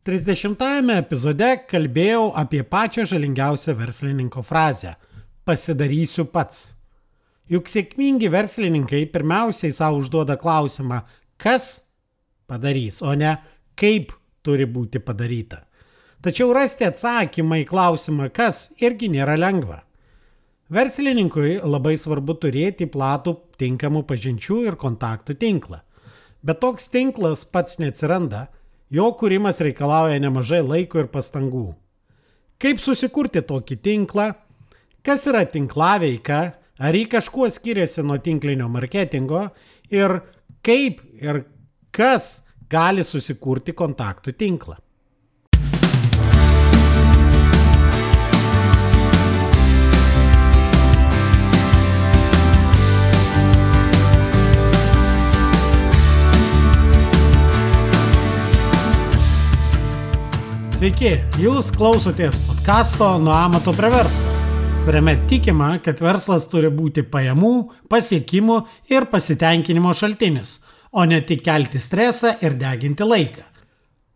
30-ame epizode kalbėjau apie pačią žalingiausią verslininko frazę - pasidarysiu pats. Juk sėkmingi verslininkai pirmiausiai savo užduoda klausimą, kas padarys, o ne kaip turi būti padaryta. Tačiau rasti atsakymą į klausimą, kas irgi nėra lengva. Verslininkui labai svarbu turėti platų tinkamų pažinčių ir kontaktų tinklą. Bet toks tinklas pats neatsiranda, jo kūrimas reikalauja nemažai laiko ir pastangų. Kaip susikurti tokį tinklą? Kas yra tinklaveika? Ar jį kažkuo skiriasi nuo tinklinio marketingo? Ir kaip ir kas gali susikurti kontaktų tinklą? Sveiki, jūs klausotės podkasto Nuo amato prie verslo, kuriame tikima, kad verslas turi būti pajamų, pasiekimų ir pasitenkinimo šaltinis, o ne tik kelti stresą ir deginti laiką.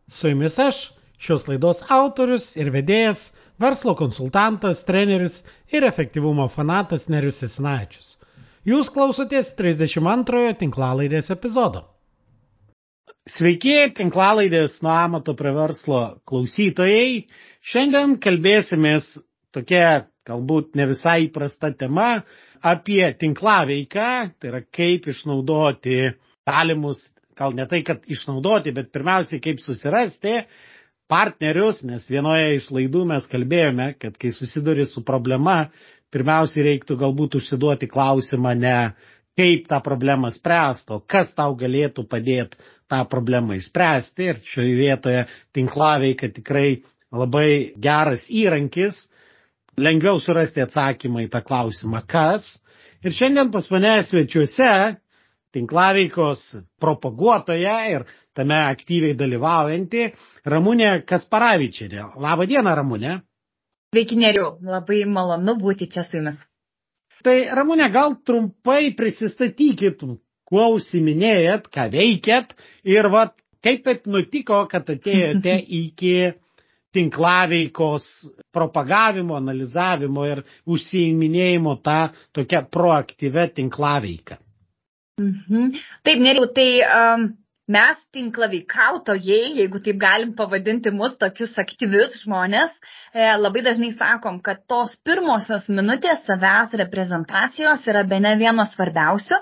Su jumis aš, šios laidos autorius ir vedėjas, verslo konsultantas, treneris ir efektyvumo fanatas Nerius Esinaičius. Jūs klausotės 32 tinklalaidės epizodo. Sveiki, tinklalaidės nuo amato prie verslo klausytojai. Šiandien kalbėsimės tokia galbūt ne visai įprasta tema apie tinklaveiką, tai yra kaip išnaudoti galimus, gal ne tai, kad išnaudoti, bet pirmiausiai kaip susirasti partnerius, nes vienoje iš laidų mes kalbėjome, kad kai susiduri su problema, pirmiausiai reiktų galbūt užsiduoti klausimą ne kaip tą problemą spręsti, o kas tau galėtų padėti tą problemą išspręsti. Ir šioje vietoje tinklaveika tikrai labai geras įrankis, lengviau surasti atsakymą į tą klausimą, kas. Ir šiandien pas mane svečiuose tinklaveikos propaguotoja ir tame aktyviai dalyvaujanti Ramūnė Kasparavičianė. Labą dieną, Ramūnė. Sveiki, Neriu. Labai malonu būti čia su jumis. Tai Ramūnė, gal trumpai prisistatykit, kuo užsiminėjat, ką veikėt ir vat, kaip taip nutiko, kad atėjote iki tinklaveikos propagavimo, analizavimo ir užsiiminėjimo tą tokią proaktyvę tinklaveika. Mhm. Taip, neriau, tai um, mes tinklaveikautojai, jeigu taip galim pavadinti mus tokius aktyvius žmonės, e, labai dažnai sakom, kad tos pirmosios minutės savęs reprezentacijos yra be ne vienos svarbiausių.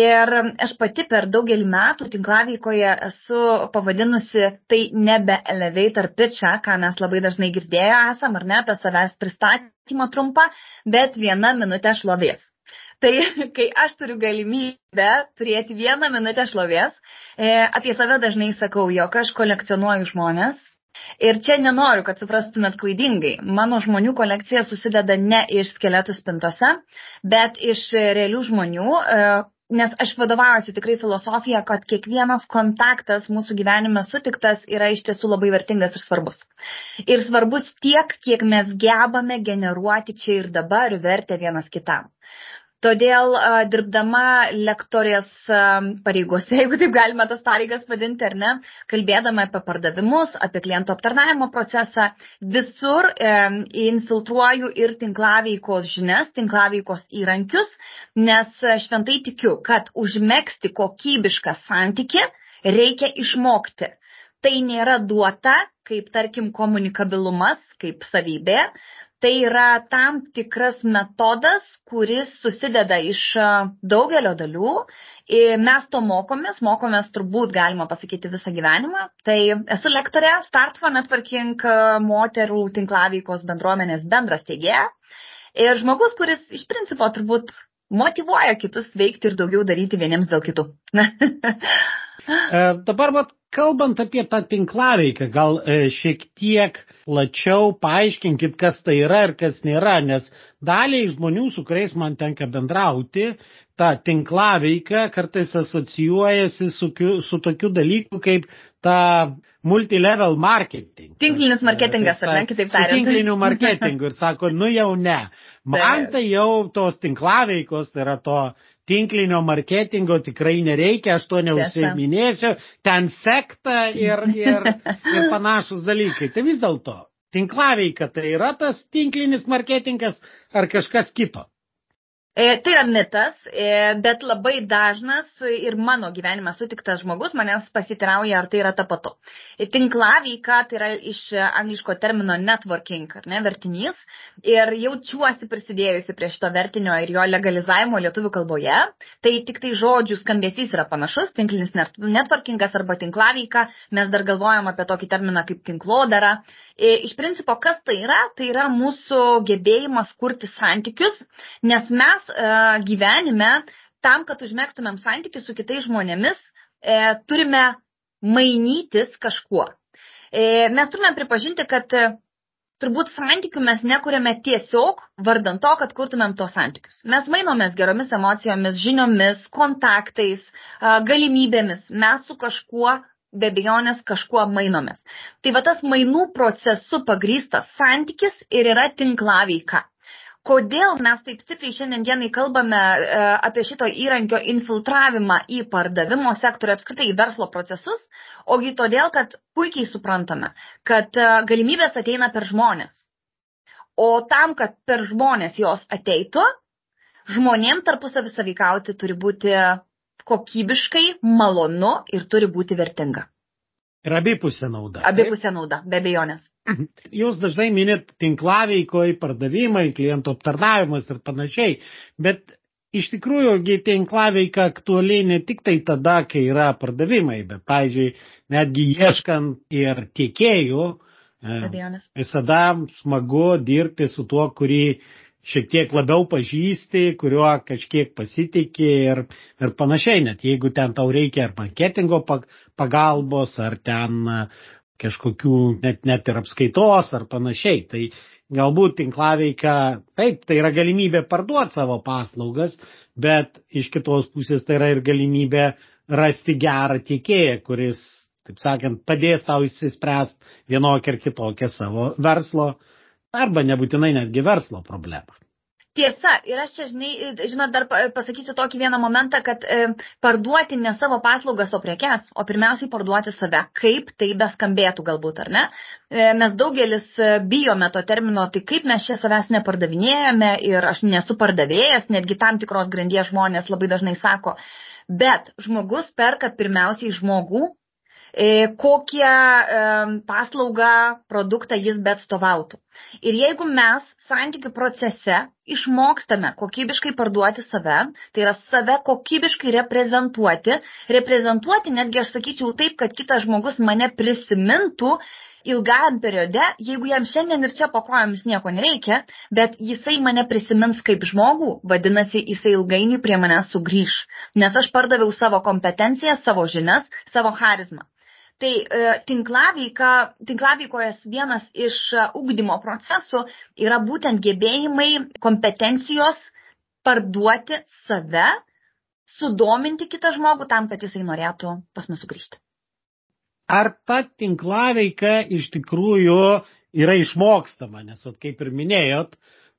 Ir aš pati per daugelį metų tinklaveikoje esu pavadinusi tai nebe elevator pitchą, ką mes labai dažnai girdėję esam, ar ne, apie savęs pristatymą trumpą, bet viena minutė šlovės. Tai kai aš turiu galimybę turėti vieną minutę šlovės, e, apie save dažnai sakau, jog aš kolekcionuoju žmonės. Ir čia nenoriu, kad suprastumėt klaidingai. Mano žmonių kolekcija susideda ne iš skeletų spintose, bet iš realių žmonių, e, nes aš vadovaujuosi tikrai filosofija, kad kiekvienas kontaktas mūsų gyvenime sutiktas yra iš tiesų labai vertingas ir svarbus. Ir svarbus tiek, kiek mes gebame generuoti čia ir dabar vertę vienas kitam. Todėl dirbdama lektorės pareigose, jeigu taip galima tas pareigas vadinti, ar ne, kalbėdama apie pardavimus, apie klientų aptarnavimo procesą, visur e, infiltruoju ir tinklaveikos žinias, tinklaveikos įrankius, nes šventai tikiu, kad užmėgsti kokybišką santyki reikia išmokti. Tai nėra duota, kaip tarkim komunikabilumas, kaip savybė, Tai yra tam tikras metodas, kuris susideda iš daugelio dalių. Mes to mokomės, mokomės turbūt galima pasakyti visą gyvenimą. Tai esu lektorė Start for Networking moterų tinklaveikos bendruomenės bendras teigėja. Ir žmogus, kuris iš principo turbūt motivuoja kitus veikti ir daugiau daryti vieniems dėl kitų. e, dabar, vat, kalbant apie tą tinklaveiką, gal e, šiek tiek plačiau paaiškinkit, kas tai yra ir kas nėra, nes daliai žmonių, su kuriais man tenka bendrauti, ta tinklaveika kartais asocijuojasi su, su tokiu dalyku kaip ta multilevel marketing. Tinklinis marketingas, ar ne, kitaip tariant. Tinkliniu marketingu ir sako, nu jau ne. Man tai jau tos tinklaveikos, tai yra to tinklinio marketingo tikrai nereikia, aš to neužsiminėsiu, ten sekta ir, ir, ir panašus dalykai. Tai vis dėlto, tinklaveika tai yra tas tinklinis marketingas ar kažkas kito? E, tai yra mitas, e, bet labai dažnas ir mano gyvenime sutiktas žmogus manęs pasitirauja, ar tai yra tapatu. E, tinklaveika tai yra iš angliško termino networking, ar ne, vertinys. Ir jaučiuosi prisidėjusi prie šito vertinio ir jo legalizavimo lietuvių kalboje. Tai tik tai žodžių skambesys yra panašus, tinklinis networkingas arba tinklaveika. Mes dar galvojam apie tokį terminą kaip tinklodara. Iš principo, kas tai yra? Tai yra mūsų gebėjimas kurti santykius, nes mes E, gyvenime, tam, kad užmėgstumėm santykius su kitais žmonėmis, e, turime mainytis kažkuo. E, mes turime pripažinti, kad turbūt santykių mes nekuriame tiesiog vardant to, kad kurtumėm tos santykius. Mes mainomės geromis emocijomis, žiniomis, kontaktais, galimybėmis. Mes su kažkuo be bejonės kažkuo mainomės. Tai va tas mainų procesu pagrystas santykis ir yra tinklaveika kodėl mes taip stipriai šiandien dienai kalbame e, apie šito įrankio infiltravimą į pardavimo sektorių, apskritai į verslo procesus, ogi todėl, kad puikiai suprantame, kad e, galimybės ateina per žmonės. O tam, kad per žmonės jos ateitų, žmonėm tarpusavį savikauti turi būti kokybiškai, malonu ir turi būti vertinga. Ir abipusė nauda. Abipusė nauda, be abejonės. Jūs dažnai minit tinklaveikoj, pardavimai, klientų aptarnavimas ir panašiai, bet iš tikrųjų tinklaveika aktualiai ne tik tai tada, kai yra pardavimai, bet, pavyzdžiui, netgi ieškant ir tiekėjų, e, visada smagu dirbti su tuo, kurį šiek tiek labiau pažįsti, kuriuo kažkiek pasitikė ir, ir panašiai, net jeigu ten tau reikia ar marketingo pagalbos, ar ten kažkokių net, net ir apskaitos ar panašiai. Tai galbūt tinklaveika, taip, tai yra galimybė parduoti savo paslaugas, bet iš kitos pusės tai yra ir galimybė rasti gerą tiekėją, kuris, taip sakant, padės tau įsispręsti vienokią ar kitokią savo verslo arba nebūtinai netgi verslo problemą. Tiesa, ir aš čia, žinai, žinot, dar pasakysiu tokį vieną momentą, kad e, parduoti ne savo paslaugas, o prekes, o pirmiausiai parduoti save, kaip tai beskambėtų galbūt, ar ne? E, mes daugelis e, bijome to termino, tai kaip mes čia savęs nepardavinėjame ir aš nesu pardavėjas, netgi tam tikros grandies žmonės labai dažnai sako, bet žmogus perka pirmiausiai žmogų, kokią e, paslaugą, produktą jis bet stovautų. Ir jeigu mes santykių procese išmokstame kokybiškai parduoti save, tai yra save kokybiškai reprezentuoti, reprezentuoti netgi aš sakyčiau taip, kad kitas žmogus mane prisimintų ilgam periode, jeigu jam šiandien ir čia po kojomis nieko nereikia, bet jisai mane prisimins kaip žmogų, vadinasi, jisai ilgainiui prie manęs sugrįž, nes aš pardaviau savo kompetenciją, savo žinias, savo charizmą. Tai e, tinklaveika, tinklaveikojas vienas iš e, ugdymo procesų yra būtent gebėjimai, kompetencijos parduoti save, sudominti kitą žmogų tam, kad jisai norėtų pas mus sugrįžti. Ar ta tinklaveika iš tikrųjų yra išmokstama, nes, vat, kaip ir minėjot,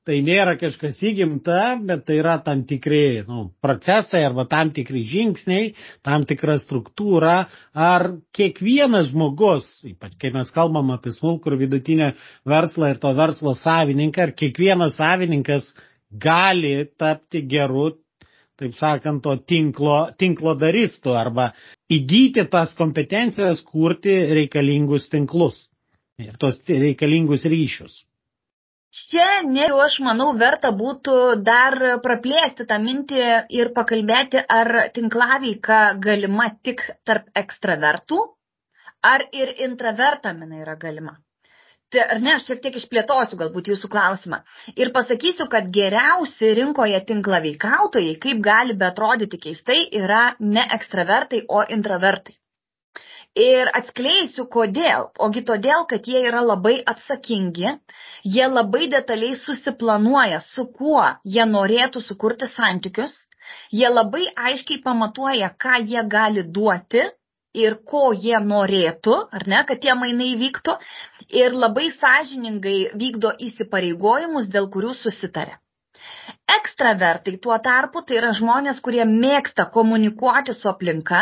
tai nėra kažkas įgimta, bet tai yra tam tikri nu, procesai arba tam tikri žingsniai, tam tikra struktūra, ar kiekvienas žmogus, ypač kai mes kalbam apie smulkų ir vidutinę verslą ir to verslo savininką, ar kiekvienas savininkas gali tapti geru, taip sakant, to tinklo, tinklo daristų arba įgyti tas kompetencijas kurti reikalingus tinklus ir tos reikalingus ryšius. Čia, ne, aš manau, verta būtų dar praplėsti tą mintį ir pakalbėti, ar tinklaveika galima tik tarp ekstravertų, ar ir intravertam jinai yra galima. Tai, ar ne, aš šiek tiek išplėtosiu galbūt jūsų klausimą. Ir pasakysiu, kad geriausi rinkoje tinklaveikautojai, kaip gali betrodyti keistai, yra ne ekstravertai, o intravertai. Ir atskleisiu kodėl. Ogi todėl, kad jie yra labai atsakingi, jie labai detaliai susiplanuoja, su kuo jie norėtų sukurti santykius, jie labai aiškiai pamatuoja, ką jie gali duoti ir ko jie norėtų, ar ne, kad tie mainai vyktų, ir labai sąžiningai vykdo įsipareigojimus, dėl kurių susitarė. Ekstravertai tuo tarpu tai yra žmonės, kurie mėgsta komunikuoti su aplinka,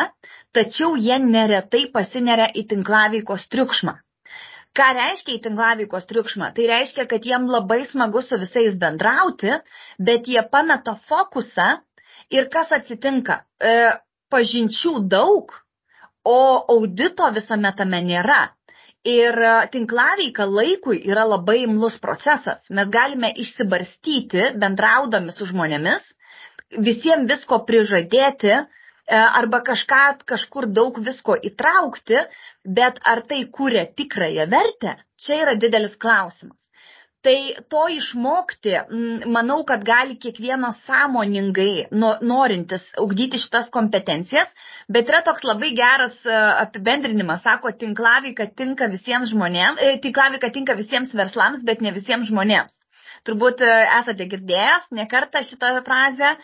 tačiau jie neretai pasineria į tinklaveikos triukšmą. Ką reiškia į tinklaveikos triukšmą? Tai reiškia, kad jiem labai smagu su visais bendrauti, bet jie pameta fokusą ir kas atsitinka? E, pažinčių daug, o audito visame tame nėra. Ir e, tinklaveika laikui yra labai imlus procesas. Mes galime išsibarstyti bendraudami su žmonėmis, visiems visko prižadėti arba kažką kažkur daug visko įtraukti, bet ar tai kūrė tikrąją vertę, čia yra didelis klausimas. Tai to išmokti, manau, kad gali kiekvienas sąmoningai norintis ugdyti šitas kompetencijas, bet yra toks labai geras e, apibendrinimas, sako, tinklavika tinka visiems žmonėms, e, tinklavika tinka visiems verslams, bet ne visiems žmonėms. Turbūt e, esate girdėjęs nekartą šitą frazę,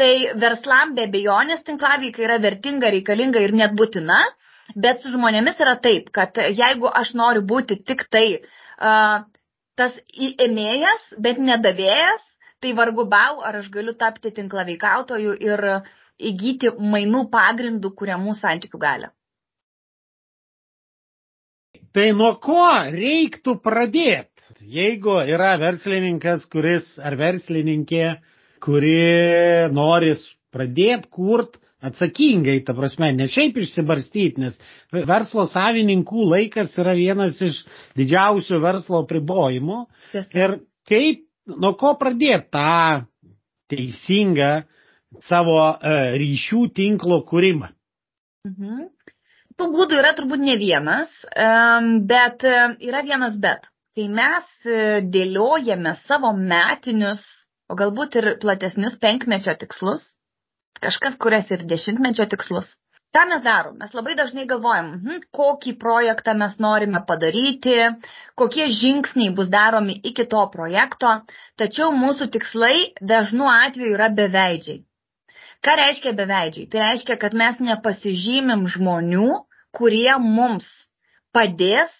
tai verslam be bejonės tinklavika yra vertinga, reikalinga ir net būtina, bet su žmonėmis yra taip, kad jeigu aš noriu būti tik tai uh, tas ėmėjas, bet nedavėjas, tai vargu bau, ar aš galiu tapti tinklaveikautoju ir įgyti mainų pagrindų kuriamų santykių galę. Tai nuo ko reiktų pradėti? Jeigu yra verslininkas, kuris ar verslininkė, kuri nori pradėti kurt atsakingai, ta prasme, ne šiaip išsibarstyti, nes verslo savininkų laikas yra vienas iš didžiausių verslo pribojimų. Ir kaip, nuo ko pradėti tą teisingą savo e, ryšių tinklo kūrimą? Mhm. Tų būdų yra turbūt ne vienas, bet e, yra vienas bet. Kai mes e, dėliojame savo metinius, o galbūt ir platesnius penkmečio tikslus, kažkas kurias ir dešimtmečio tikslus. Ką mes darom? Mes labai dažnai galvojam, hm, kokį projektą mes norime padaryti, kokie žingsniai bus daromi iki to projekto, tačiau mūsų tikslai dažnu atveju yra beveidžiai. Ką reiškia beveidžiai? Tai reiškia, kad mes nepasižymim žmonių, kurie mums padės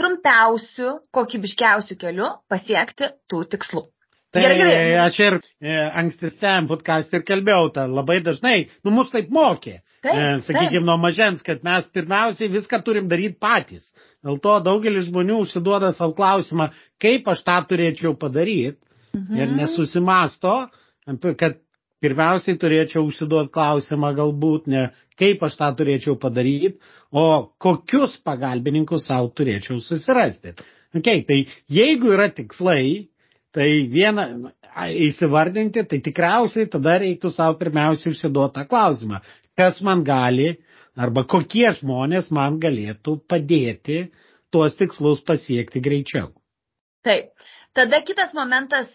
trumpiausių, kokybiškiausių kelių pasiekti tų tikslų. Tai gerai, gerai. aš ir e, ankstesniam podcast ir kalbėjau, tą labai dažnai, nu mus taip mokė. Taip, e, sakykime, nuo mažens, kad mes pirmiausiai viską turim daryti patys. Dėl to daugelis žmonių užsiduoda savo klausimą, kaip aš tą turėčiau padaryti mhm. ir nesusimasto, kad pirmiausiai turėčiau užsiduoti klausimą galbūt ne kaip aš tą turėčiau padaryti, o kokius pagalbininkus savo turėčiau susirasti. Okay, tai jeigu yra tikslai, Tai viena, įsivardinti, tai tikriausiai tada reiktų savo pirmiausiai užsiduoti tą klausimą, kas man gali arba kokie žmonės man galėtų padėti tuos tikslus pasiekti greičiau. Taip. Tada kitas momentas,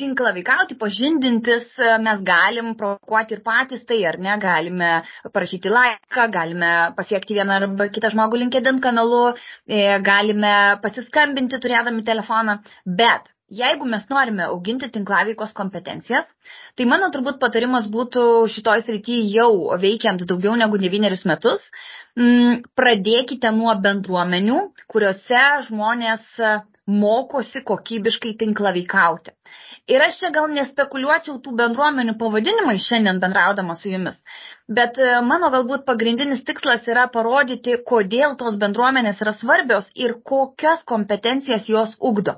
tinklą veikauti, pažindintis, mes galim provokuoti ir patys tai, ar ne, galime parašyti laiką, galime pasiekti vieną arba kitą žmogų LinkedIn kanalu, e, galime pasiskambinti turėdami telefoną, bet jeigu mes norime auginti tinklaveikos kompetencijas, tai mano turbūt patarimas būtų šitoj srityje jau veikiant daugiau negu devynerius metus, pradėkite nuo bendruomenių, kuriuose žmonės mokosi kokybiškai tinklaveikauti. Ir aš čia gal nespekuliuočiau tų bendruomenių pavadinimai šiandien bendraudama su jumis, bet e, mano galbūt pagrindinis tikslas yra parodyti, kodėl tos bendruomenės yra svarbios ir kokias kompetencijas jos ugdo.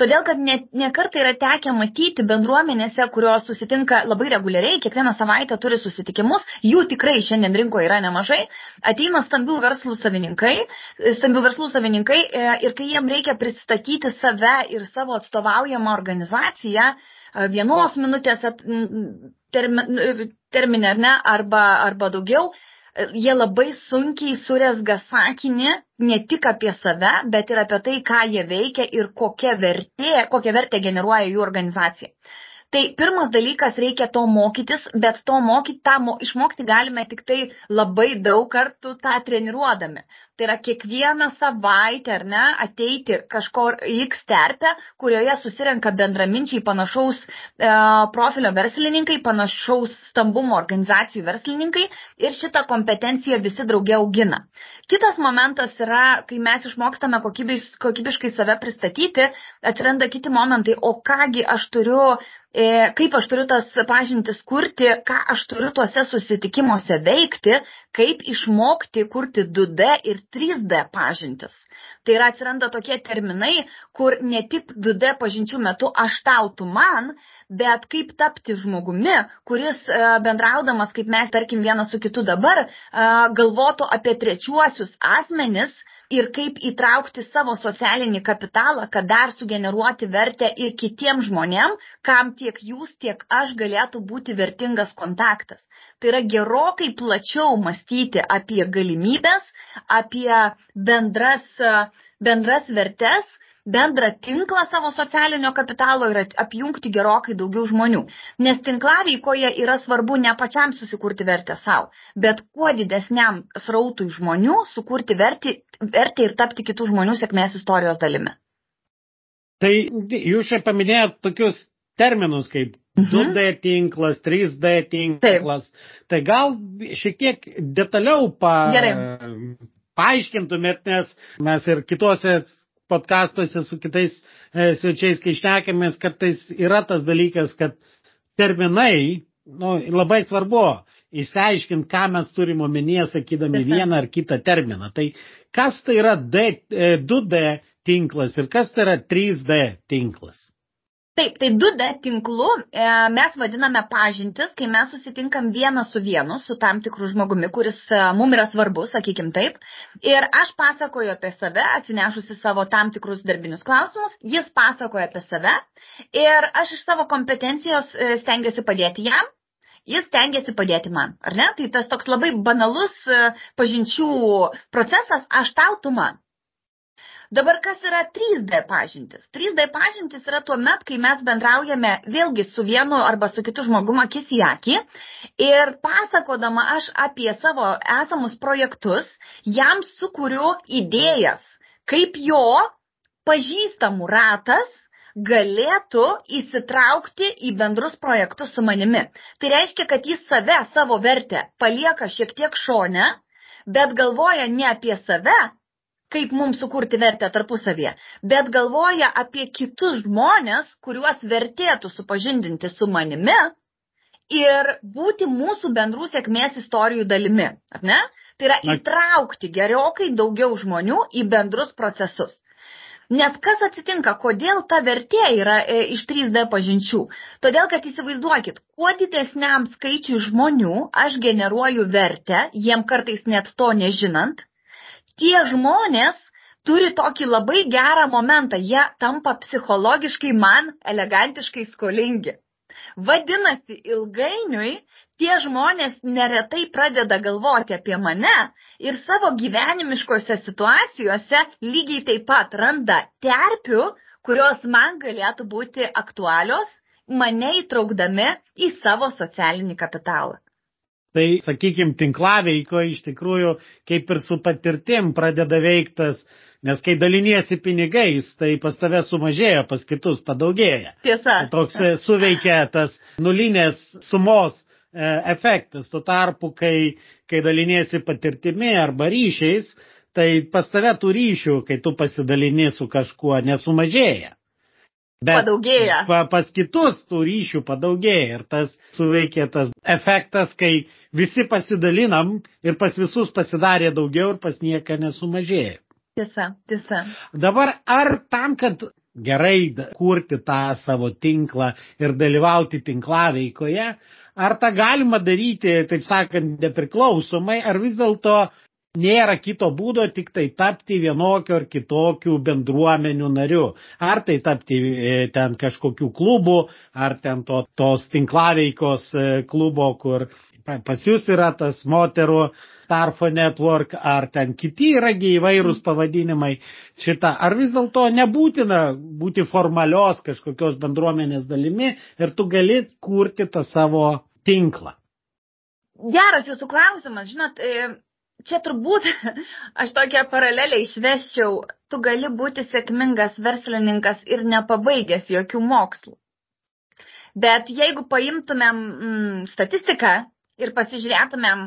Todėl, kad ne, ne kartą yra tekę matyti bendruomenėse, kurios susitinka labai reguliariai, kiekvieną savaitę turi susitikimus, jų tikrai šiandien rinkoje yra nemažai, ateina stambių verslų savininkai, stambių verslų savininkai e, ir kai jiem reikia pristatyti save ir savo atstovaujamą organizaciją, vienos minutės termi, terminė, ar ne, arba, arba daugiau, jie labai sunkiai suresga sakinį ne tik apie save, bet ir apie tai, ką jie veikia ir kokia vertė, kokią vertę generuoja jų organizacija. Tai pirmas dalykas reikia to mokytis, bet to mokyti, tą mo, išmokti galime tik tai labai daug kartų tą treniruodami. Tai yra kiekvieną savaitę, ar ne, ateiti kažkur X terpę, kurioje susirenka bendraminčiai panašaus e, profilio verslininkai, panašaus stambumo organizacijų verslininkai ir šitą kompetenciją visi draugė augina. Kitas momentas yra, kai mes išmokstame kokybiš, kokybiškai save pristatyti, atsiranda kiti momentai, o kągi aš turiu E, kaip aš turiu tas pažintis kurti, ką aš turiu tuose susitikimuose veikti, kaip išmokti kurti 2D ir 3D pažintis. Tai yra atsiranda tokie terminai, kur ne tik 2D pažinčių metu aš tautų man, bet kaip tapti žmogumi, kuris e, bendraudamas, kaip mes tarkim vienas su kitu dabar, e, galvotų apie trečiuosius asmenis, ir kaip įtraukti savo socialinį kapitalą, kad dar sugeneruoti vertę ir kitiem žmonėm, kam tiek jūs, tiek aš galėtų būti vertingas kontaktas. Tai yra gerokai plačiau mąstyti apie galimybės, apie bendras, bendras vertes bendrą tinklą savo socialinio kapitalo ir apjungti gerokai daugiau žmonių. Nes tinklaveikoje yra svarbu ne pačiam susikurti vertę savo, bet kuo didesniam srautui žmonių sukurti vertę, vertę ir tapti kitų žmonių sėkmės istorijos dalimi. Tai jūs čia paminėjot tokius terminus kaip mhm. 2D tinklas, 3D tinklas. Taip. Tai gal šiek tiek detaliau pa, Gerai. paaiškintumėt, nes mes ir kitose podkastuose su kitais e, svečiais, kai šnekėmės, kartais yra tas dalykas, kad terminai, nu, labai svarbu išsiaiškinti, ką mes turime omenyje, sakydami vieną ar kitą terminą. Tai kas tai yra D, 2D e, tinklas ir kas tai yra 3D tinklas? Taip, tai 2D tinklu e, mes vadiname pažintis, kai mes susitinkam vieną su vienu, su tam tikru žmogumi, kuris e, mums yra svarbus, sakykim taip. Ir aš pasakoju apie save, atsinešusi savo tam tikrus darbinius klausimus, jis pasakoja apie save ir aš iš savo kompetencijos e, stengiuosi padėti jam. Jis tengiasi padėti man, ar ne? Tai tas toks labai banalus e, pažinčių procesas, aš tau, tu man. Dabar kas yra 3D pažintis? 3D pažintis yra tuo met, kai mes bendraujame vėlgi su vienu arba su kitu žmogumu akis į akį ir pasakodama aš apie savo esamus projektus, jam sukūriu idėjas, kaip jo pažįstamų ratas galėtų įsitraukti į bendrus projektus su manimi. Tai reiškia, kad jis save, savo vertę palieka šiek tiek šone, bet galvoja ne apie save, kaip mums sukurti vertę tarpusavėje, bet galvoja apie kitus žmonės, kuriuos vertėtų supažindinti su manimi ir būti mūsų bendrų sėkmės istorijų dalimi, ar ne? Tai yra įtraukti gerokai daugiau žmonių į bendrus procesus. Nes kas atsitinka, kodėl ta vertė yra e, iš 3D pažinčių? Todėl, kad įsivaizduokit, kuo didesniam skaičiui žmonių aš generuoju vertę, jiem kartais net to nežinant, tie žmonės turi tokį labai gerą momentą, jie tampa psichologiškai man elegantiškai skolingi. Vadinasi, ilgainiui tie žmonės neretai pradeda galvoti apie mane ir savo gyvenimiškose situacijose lygiai taip pat randa terpių, kurios man galėtų būti aktualios, mane įtraukdami į savo socialinį kapitalą. Tai, sakykime, tinklaveiko iš tikrųjų kaip ir su patirtim pradeda veiktas, nes kai daliniesi pinigais, tai pas tave sumažėjo, pas kitus padaugėja. Tiesa. Tai toks e, suveikia tas nulinės sumos e, efektas. Tuo tarpu, kai, kai daliniesi patirtimi arba ryšiais, tai pas tave tų ryšių, kai tu pasidalini su kažkuo, nesumažėja. Bet padaugėja. Pa, pas kitus tų ryšių padaugėja ir tas suveikia tas efektas, kai visi pasidalinam ir pas visus pasidarė daugiau ir pas nieką nesumažėjo. Tiesa, tiesa. Dabar ar tam, kad gerai kurti tą savo tinklą ir dalyvauti tinklaveikoje, ar tą galima daryti, taip sakant, nepriklausomai, ar vis dėlto nėra kito būdo tik tai tapti vienokiu ar kitokiu bendruomenių nariu. Ar tai tapti e, ten kažkokių klubų, ar ten to, tos tinklaveikos e, klubo, kur pas jūs yra tas moterų Starfo Network, ar ten kiti yragi įvairūs pavadinimai šitą, ar vis dėlto nebūtina būti formalios kažkokios bendruomenės dalimi ir tu gali kurti tą savo tinklą. Geras jūsų klausimas, žinot, e, čia turbūt aš tokią paralelę išveščiau, tu gali būti sėkmingas verslininkas ir nepabaigęs jokių mokslų. Bet jeigu paimtumėm mm, statistiką ir pasižiūrėtumėm,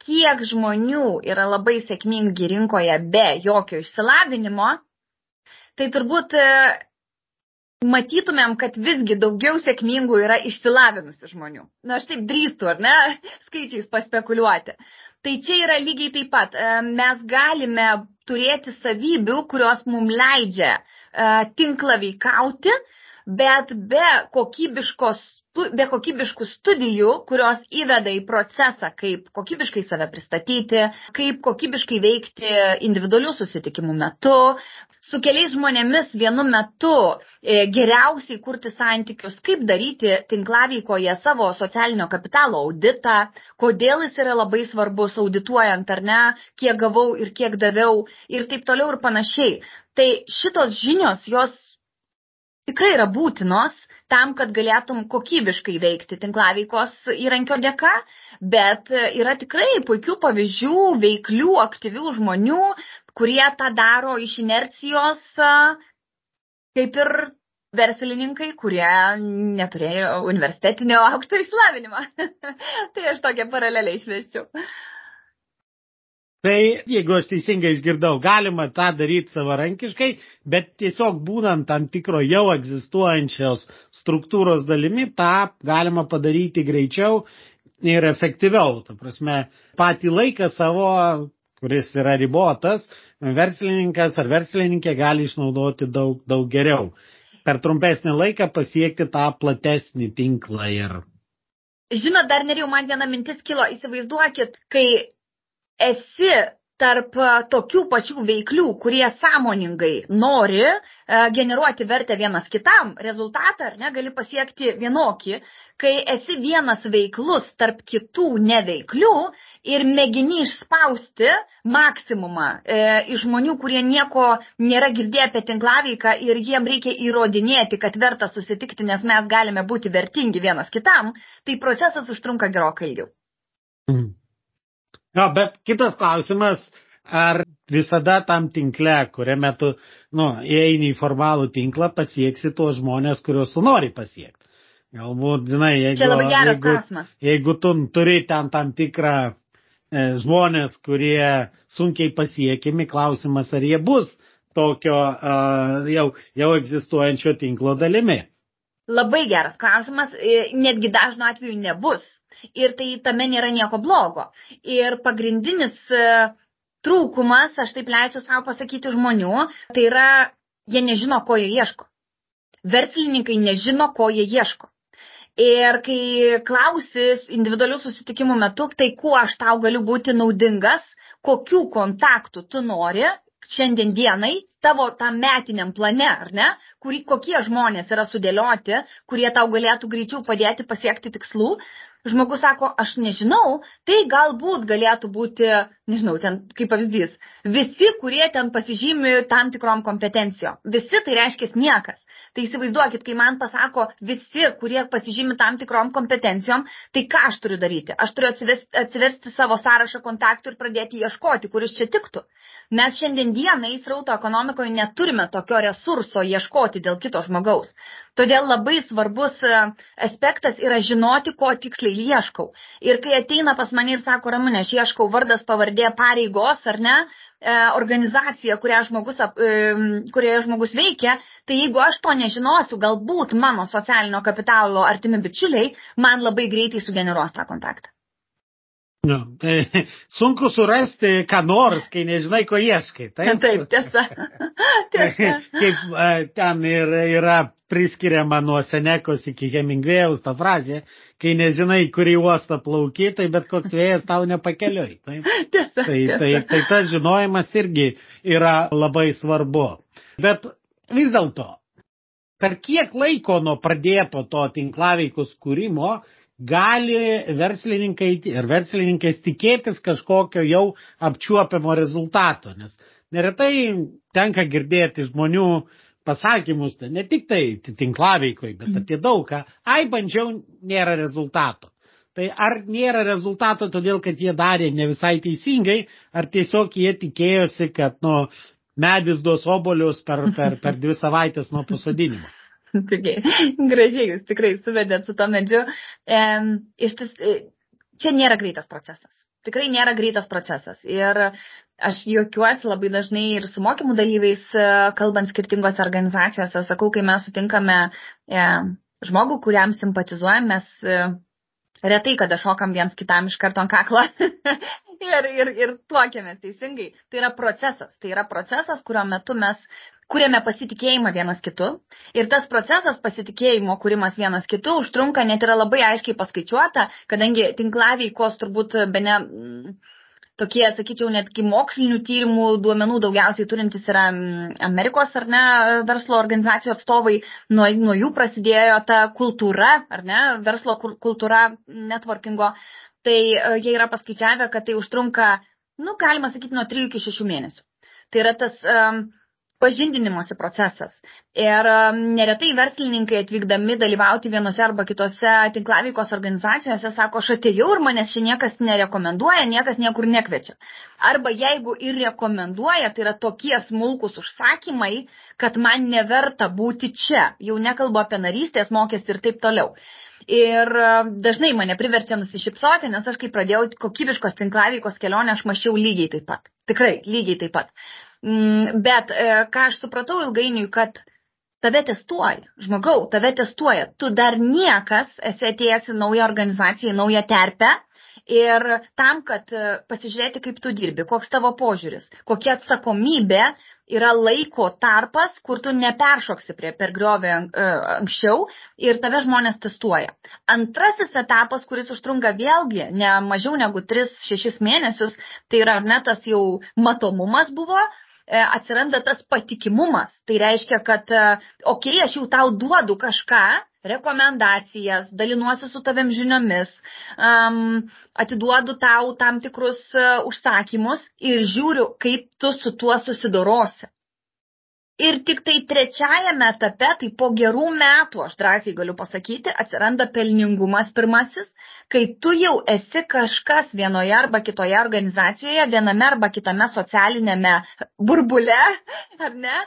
kiek žmonių yra labai sėkmingi rinkoje be jokio išsilavinimo, tai turbūt e, matytumėm, kad visgi daugiau sėkmingų yra išsilavinusių žmonių. Na, aš taip drįstu, ar ne, skaičiais paspekuliuoti. Tai čia yra lygiai taip pat. E, mes galime turėti savybių, kurios mums leidžia e, tinklą veikauti, bet be be kokybiškų studijų, kurios įveda į procesą, kaip kokybiškai save pristatyti, kaip kokybiškai veikti individualių susitikimų metu, su keliais žmonėmis vienu metu e, geriausiai kurti santykius, kaip daryti tinklavykoje savo socialinio kapitalo auditą, kodėl jis yra labai svarbus audituojant ar ne, kiek gavau ir kiek daviau ir taip toliau ir panašiai. Tai šitos žinios, jos tikrai yra būtinos tam, kad galėtum kokybiškai veikti tinklaveikos įrankio dėka, bet yra tikrai puikių pavyzdžių, veiklių, aktyvių žmonių, kurie tą daro iš inercijos, kaip ir verslininkai, kurie neturėjo universitetinio aukšto išsilavinimo. tai aš tokią paralelę išveščiau. Tai, jeigu aš teisingai išgirdau, galima tą daryti savarankiškai, bet tiesiog būnant tam tikro jau egzistuojančios struktūros dalimi, tą galima padaryti greičiau ir efektyviau. Ta prasme, patį laiką savo, kuris yra ribotas, verslininkas ar verslininkė gali išnaudoti daug, daug geriau. Per trumpesnį laiką pasiekti tą platesnį tinklą ir. Žinot, dar neriau man viena mintis kilo, įsivaizduokit, kai esi tarp tokių pačių veiklių, kurie sąmoningai nori generuoti vertę vienas kitam, rezultatą ar ne, gali pasiekti vienokį, kai esi vienas veiklus tarp kitų neveiklių ir mėgini išspausti maksimumą e, iš žmonių, kurie nieko nėra girdėję apie tinklaveiką ir jiem reikia įrodinėti, kad verta susitikti, nes mes galime būti vertingi vienas kitam, tai procesas užtrunka gerokai ilgiau. Mm. Jo, bet kitas klausimas, ar visada tam tinkle, kuriame tu, nu, įeini į formalų tinklą, pasieksi tuos žmonės, kuriuos tu nori pasiekti. Galbūt, žinai, jeigu, jeigu, jeigu tu turi ten tam tikrą e, žmonės, kurie sunkiai pasiekimi, klausimas, ar jie bus tokio e, jau, jau egzistuojančio tinklo dalimi. Labai geras klausimas, e, netgi dažnu atveju nebus ir tai tame nėra nieko blogo. Ir pagrindinis e, trūkumas, aš taip leisiu savo pasakyti žmonių, tai yra, jie nežino, ko jie ieško. Verslininkai nežino, ko jie ieško. Ir kai klausis individualių susitikimų metu, tai kuo aš tau galiu būti naudingas, kokių kontaktų tu nori šiandien dienai tavo tam metiniam plane, ar ne, kurį, kokie žmonės yra sudėlioti, kurie tau galėtų greičiau padėti pasiekti tikslų, žmogus sako, aš nežinau, tai galbūt galėtų būti, nežinau, ten kaip pavyzdys, visi, kurie ten pasižymi tam tikrom kompetencijom. Visi tai reiškia niekas. Tai įsivaizduokit, kai man pasako visi, kurie pasižymi tam tikrom kompetencijom, tai ką aš turiu daryti? Aš turiu atsiversti, atsiversti savo sąrašą kontaktų ir pradėti ieškoti, kuris čia tiktų. Mes šiandien dienai srauto ekonomikoje neturime tokio resurso ieškoti dėl kito žmogaus. Todėl labai svarbus e, aspektas yra žinoti, ko tiksliai ieškau. Ir kai ateina pas mane ir sako, Ramūnė, aš ieškau vardas, pavardė, pareigos ar ne, organizacija, kurioje žmogus, e, kurioje žmogus veikia, tai jeigu aš to nežinosiu, galbūt mano socialinio kapitalo artimi bičiuliai man labai greitai sugeneruos tą kontaktą. Nu, tai sunku surasti, ką nors, kai nežinai, ko ieškai. Taip, taip tiesa. tiesa. Kaip e, ten ir, yra priskiriama nuo Senekos iki Hemingvėjaus ta frazė, kai nežinai, kurį uostą plauki, tai bet koks vėjas tau nepakeliui. Taip? Tiesa, tai, tiesa. Tai, tai tas žinojimas irgi yra labai svarbu. Bet vis dėlto, per kiek laiko nuo pradėto to tinklaveikos kūrimo gali verslininkai ir verslininkės tikėtis kažkokio jau apčiuopiamo rezultato, nes neretai tenka girdėti žmonių pasakymus, ne tik tai tinklaveikoj, bet apie daugą, ai bandžiau, nėra rezultato. Tai ar nėra rezultato todėl, kad jie darė ne visai teisingai, ar tiesiog jie tikėjosi, kad nu, medis duos obolius per, per, per dvi savaitės nuo pasodinimo. Tikrai, gražiai jūs tikrai suvedėt su to medžiu. E, iš ties, čia nėra greitas procesas. Tikrai nėra greitas procesas. Ir aš juokiuosi labai dažnai ir su mokymų dalyviais, e, kalbant skirtingose organizacijose, sakau, kai mes sutinkame e, žmogų, kuriam simpatizuojam, mes e, retai kada šokam viens kitam iš karto ant kaklo ir, ir, ir tuokėmės teisingai. Tai yra procesas. Tai yra procesas, kurio metu mes kuriame pasitikėjimą vienas kitu. Ir tas procesas pasitikėjimo kūrimas vienas kitu užtrunka net yra labai aiškiai paskaičiuota, kadangi tinklaveikos turbūt be ne tokie, sakyčiau, netgi mokslinių tyrimų duomenų daugiausiai turintis yra Amerikos ar ne verslo organizacijų atstovai, nuo, nuo jų prasidėjo ta kultūra, ar ne, verslo kultūra networkingo, tai e, jie yra paskaičiavę, kad tai užtrunka, nu, galima sakyti, nuo 3 iki 6 mėnesių. Tai yra tas um, pažindinimosi procesas. Ir um, neretai verslininkai atvykdami dalyvauti vienose arba kitose tinklaveikos organizacijose sako, aš atėjau ir manęs čia niekas nerekomenduoja, niekas niekur nekvečia. Arba jeigu ir rekomenduoja, tai yra tokie smulkus užsakymai, kad man neverta būti čia. Jau nekalbu apie narystės mokestį ir taip toliau. Ir um, dažnai mane priverčia nusišypsoti, nes aš kai pradėjau kokybiškos tinklaveikos kelionę, aš mačiau lygiai taip pat. Tikrai, lygiai taip pat. Mm, bet e, ką aš supratau ilgainiui, kad tave testuoja, žmogau, tave testuoja. Tu dar niekas esi atėjęs į naują organizaciją, į naują terpę. Ir tam, kad e, pasižiūrėti, kaip tu dirbi, koks tavo požiūris, kokia atsakomybė yra laiko tarpas, kur tu neperšoksi prie per griovę e, anksčiau ir tave žmonės testuoja. Antrasis etapas, kuris užtrunka vėlgi ne mažiau negu 3-6 mėnesius, tai yra ar ne tas jau matomumas buvo, atsiranda tas patikimumas. Tai reiškia, kad, okei, okay, aš jau tau duodu kažką, rekomendacijas, dalinuosi su tavim žiniomis, um, atiduodu tau tam tikrus uh, užsakymus ir žiūriu, kaip tu su tuo susidorosi. Ir tik tai trečiajame etape, tai po gerų metų, aš drąsiai galiu pasakyti, atsiranda pelningumas pirmasis, kai tu jau esi kažkas vienoje arba kitoje organizacijoje, viename arba kitame socialinėme burbule, ar ne,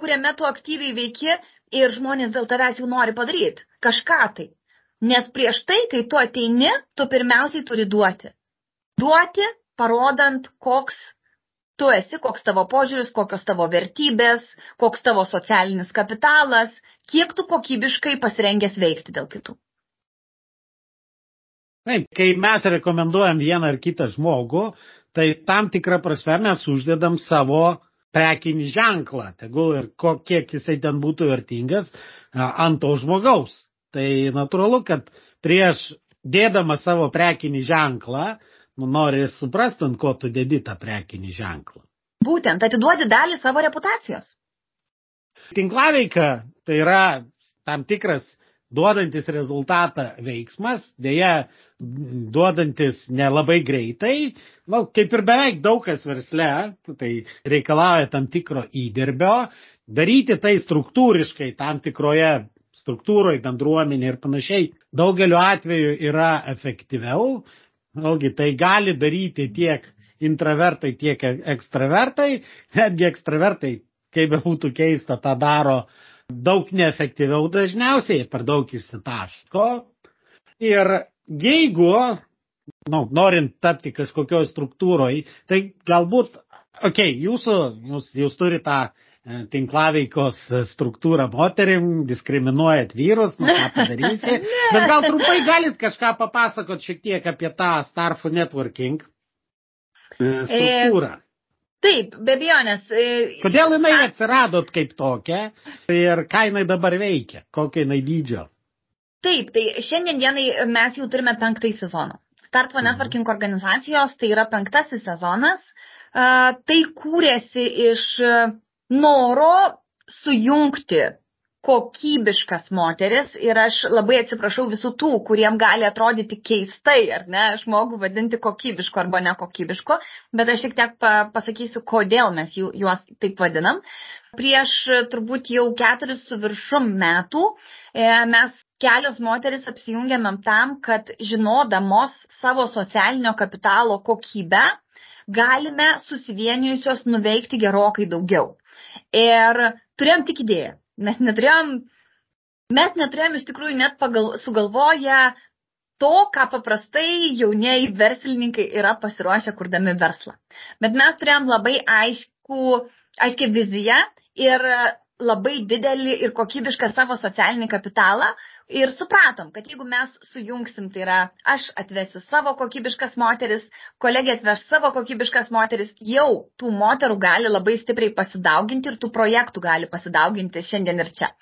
kuriame tu aktyviai veiki ir žmonės dėl tavęs jau nori padaryti kažką tai. Nes prieš tai, kai tu ateini, tu pirmiausiai turi duoti. Duoti, parodant, koks tu esi, koks tavo požiūris, kokios tavo vertybės, koks tavo socialinis kapitalas, kiek tu kokybiškai pasirengęs veikti dėl kitų. Taip, kai mes rekomenduojam vieną ar kitą žmogų, tai tam tikrą prasme mes uždedam savo prekinį ženklą, tegul ir kiek jisai ten būtų vertingas ant to žmogaus. Tai natūralu, kad prieš dėdama savo prekinį ženklą, nu, nori suprasti, ant ko tu dedi tą prekinį ženklą. Būtent, atiduodi dalį savo reputacijos. Tinklaveika tai yra tam tikras duodantis rezultatą veiksmas, dėja duodantis nelabai greitai, nu, kaip ir beveik daug kas versle, tai reikalauja tam tikro įdirbio, daryti tai struktūriškai tam tikroje struktūroje, bendruomenė ir panašiai, daugeliu atveju yra efektyviau, Vėlgi, tai gali daryti tiek intravertai, tiek ekstravertai, netgi ekstravertai, kaip be būtų keista, tą daro daug neefektyviau dažniausiai, per daug išsitaško. Ir jeigu, nu, norint tapti kažkokioj struktūroje, tai galbūt, okei, okay, jūsų, jūs, jūs turite tą tinklaveikos struktūrą moterim, diskriminuojat vyrus, nu ką padarysi. Bet gal trumpai galit kažką papasakot šiek tiek apie tą Starfo networking e, struktūrą. E... Taip, be abejonės. E, Kodėl jinai atsiradot kaip tokia ir ką jinai dabar veikia, kokio jinai dydžio? Taip, tai šiandien dienai mes jau turime penktąjį sezoną. Start for mhm. Networking organizacijos tai yra penktasis sezonas. Tai kūrėsi iš noro sujungti kokybiškas moteris ir aš labai atsiprašau visų tų, kuriem gali atrodyti keistai, ar ne, žmogų vadinti kokybišku arba nekokybišku, bet aš šiek tiek pasakysiu, kodėl mes juos taip vadinam. Prieš turbūt jau keturis su viršum metų e, mes kelios moteris apsijungiamėm tam, kad žinodamos savo socialinio kapitalo kokybę, galime susivienijusios nuveikti gerokai daugiau. Ir turėjom tik idėją. Mes neturėjom, mes neturėjom iš tikrųjų net pagal, sugalvoję to, ką paprastai jaunieji verslininkai yra pasiruošę kurdami verslą. Bet mes turėjom labai aišku, aiškiai viziją ir labai didelį ir kokybišką savo socialinį kapitalą, ir supratom, kad jeigu mes sujungsim, tai yra aš atvesiu savo kokybiškas moteris, kolegė atveš savo kokybiškas moteris, jau tų moterų gali labai stipriai pasidauginti ir tų projektų gali pasidauginti šiandien ir čia.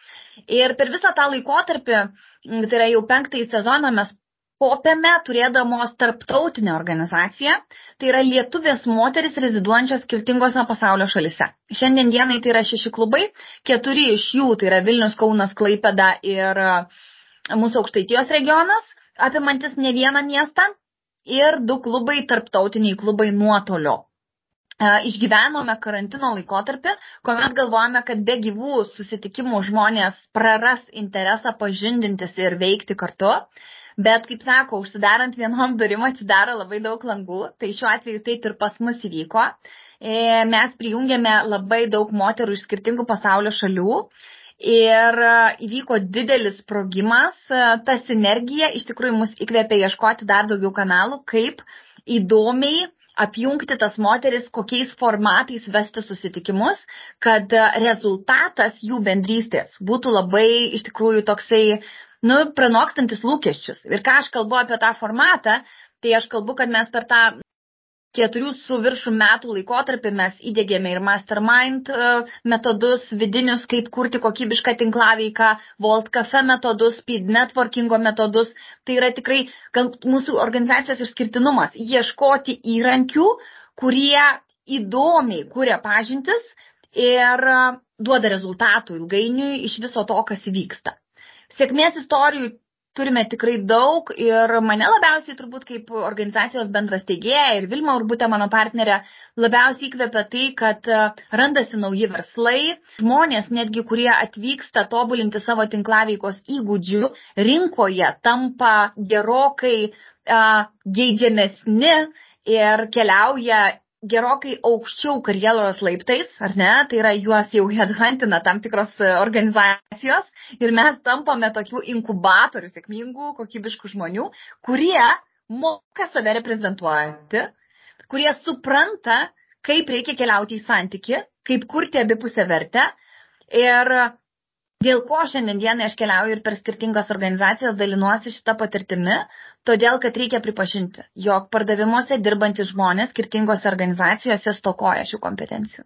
Ir per visą tą laikotarpį, tai yra jau penktąjį sezoną, mes kopėme turėdamos tarptautinę organizaciją, tai yra lietuvės moteris reziduojančios skirtingose pasaulio šalise. Šiandien dienai tai yra šeši klubai, keturi iš jų tai yra Vilnius, Kaunas, Klaipeda ir mūsų aukštaitijos regionas, apimantis ne vieną miestą ir du klubai, tarptautiniai klubai nuotolio. Išgyvenome karantino laikotarpį, kuomet galvojame, kad be gyvų susitikimų žmonės praras interesą pažindintis ir veikti kartu. Bet, kaip sako, užsidarant vienom durim atsidaro labai daug langų, tai šiuo atveju taip ir pas mus įvyko. E, mes prijungėme labai daug moterų iš skirtingų pasaulio šalių ir e, įvyko didelis sprogimas. E, ta sinergija iš tikrųjų mus įkvėpė ieškoti dar daugiau kanalų, kaip įdomiai apjungti tas moteris, kokiais formatais vesti susitikimus, kad rezultatas jų bendrystės būtų labai iš tikrųjų toksai, nu, pranokstantis lūkesčius. Ir ką aš kalbu apie tą formatą, tai aš kalbu, kad mes per tą keturių su viršų metų laikotarpį mes įdėgėme ir mastermind e, metodus, vidinius, kaip kurti kokybišką tinklaveiką, Volt Cafe metodus, speed networkingo metodus. Tai yra tikrai mūsų organizacijos išskirtinumas - ieškoti įrankių, kurie įdomiai kuria pažintis ir e, duoda rezultatų ilgainiui iš viso to, kas vyksta. Sėkmės istorijų turime tikrai daug ir mane labiausiai turbūt kaip organizacijos bendras teigėja ir Vilma Urbutė, mano partnerė, labiausiai įkvepia tai, kad e, randasi nauji verslai, žmonės netgi, kurie atvyksta tobulinti savo tinklaveikos įgūdžių, rinkoje tampa gerokai uh, geidžiamesni ir keliauja gerokai aukščiau karjeros laiptais, ar ne, tai yra juos jau headhuntina tam tikros e, organizacijos ir mes tampame tokių inkubatorių sėkmingų, kokybiškų žmonių, kurie moka save reprezentuoti, kurie supranta, kaip reikia keliauti į santyki, kaip kurti abipusę vertę ir Dėl ko šiandien dienai aš keliauju ir per skirtingas organizacijas dalinuosi šitą patirtimi, todėl kad reikia pripažinti, jog pardavimuose dirbantys žmonės skirtingose organizacijose stokoja šių kompetencijų.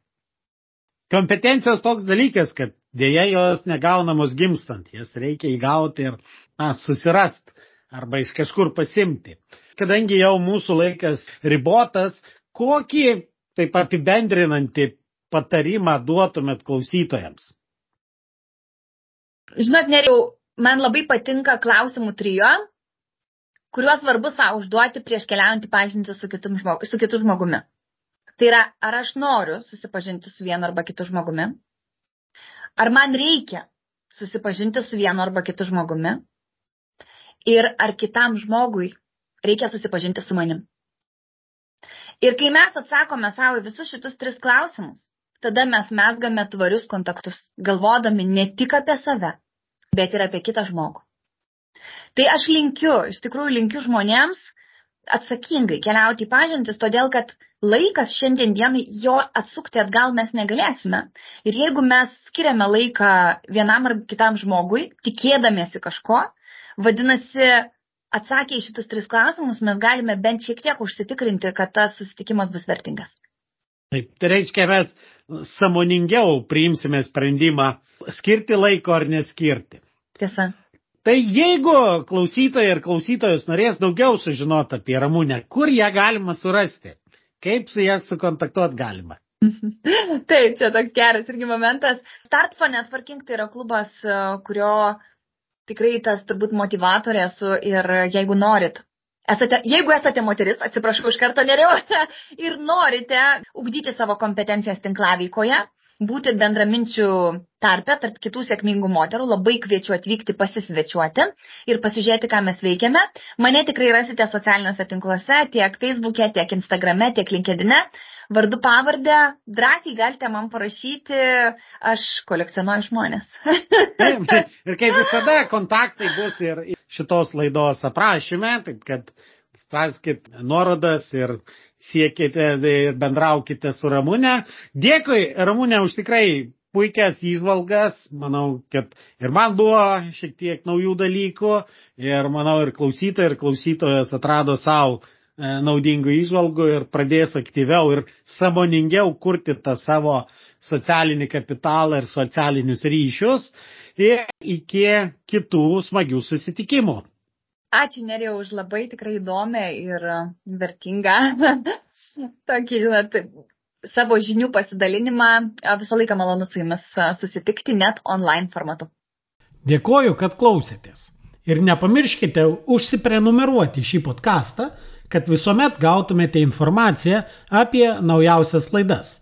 Kompetencijos toks dalykas, kad dėja jos negaunamos gimstant, jas reikia įgauti ir na, susirast arba iš kažkur pasimti. Kadangi jau mūsų laikas ribotas, kokį taip apibendrinantį patarimą duotumėt klausytojams? Žinot, neriau, man labai patinka klausimų trijo, kuriuos svarbu savo užduoti prieš keliaujantį pažinti su, žmogu, su kitu žmogumi. Tai yra, ar aš noriu susipažinti su vienu arba kitu žmogumi, ar man reikia susipažinti su vienu arba kitu žmogumi ir ar kitam žmogui reikia susipažinti su manim. Ir kai mes atsakome savo visus šitus tris klausimus, tada mes mesgame tvarius kontaktus, galvodami ne tik apie save, bet ir apie kitą žmogų. Tai aš linkiu, iš tikrųjų linkiu žmonėms atsakingai keliauti į pažintis, todėl kad laikas šiandien dienai jo atsukti atgal mes negalėsime. Ir jeigu mes skiriame laiką vienam ar kitam žmogui, tikėdamėsi kažko, vadinasi, atsakę į šitus tris klausimus, mes galime bent šiek tiek užsitikrinti, kad tas susitikimas bus vertingas. Taip, tai reiškia, mes samoningiau priimsime sprendimą skirti laiko ar neskirti. Tiesa. Tai jeigu klausytojai ir klausytojus norės daugiau sužinoti apie Ramūnę, kur ją galima surasti? Kaip su ją sukontaktuoti galima? Taip, čia toks geras irgi momentas. Start for Networking tai yra klubas, kurio tikrai tas turbūt motivatorė esu ir jeigu norit Esate, jeigu esate moteris, atsiprašau iš karto neriau, ir norite ugdyti savo kompetencijas tinklaveikoje, būti bendraminčių tarpe, tarp kitų sėkmingų moterų. Labai kviečiu atvykti pasisvečiuoti ir pasižiūrėti, ką mes veikiame. Mane tikrai rasite socialiniuose tinkluose, tiek Facebook'e, tiek Instagram'e, tiek LinkedIn'e. Vardu pavardę, drąsiai galite man parašyti, aš kolekcionuoju žmonės. taip, taip. Ir kaip visada, kontaktai bus ir šitos laidos aprašyme, taip kad spauskit nuorodas ir siekite ir bendraukite su Ramūne. Dėkui, Ramūne, už tikrai puikias įžvalgas. Manau, kad ir man buvo šiek tiek naujų dalykų ir manau ir klausytojai ir klausytojas atrado savo e, naudingų įžvalgų ir pradės aktyviau ir samoningiau kurti tą savo socialinį kapitalą ir socialinius ryšius. Ir iki kitų smagių susitikimų. Ačiū Nerija už labai tikrai įdomią ir vertingą tokį, žinot, savo žinių pasidalinimą. Visą laiką malonu su jumis susitikti net online formatu. Dėkoju, kad klausėtės. Ir nepamirškite užsiprenumeruoti šį podcastą, kad visuomet gautumėte informaciją apie naujausias laidas.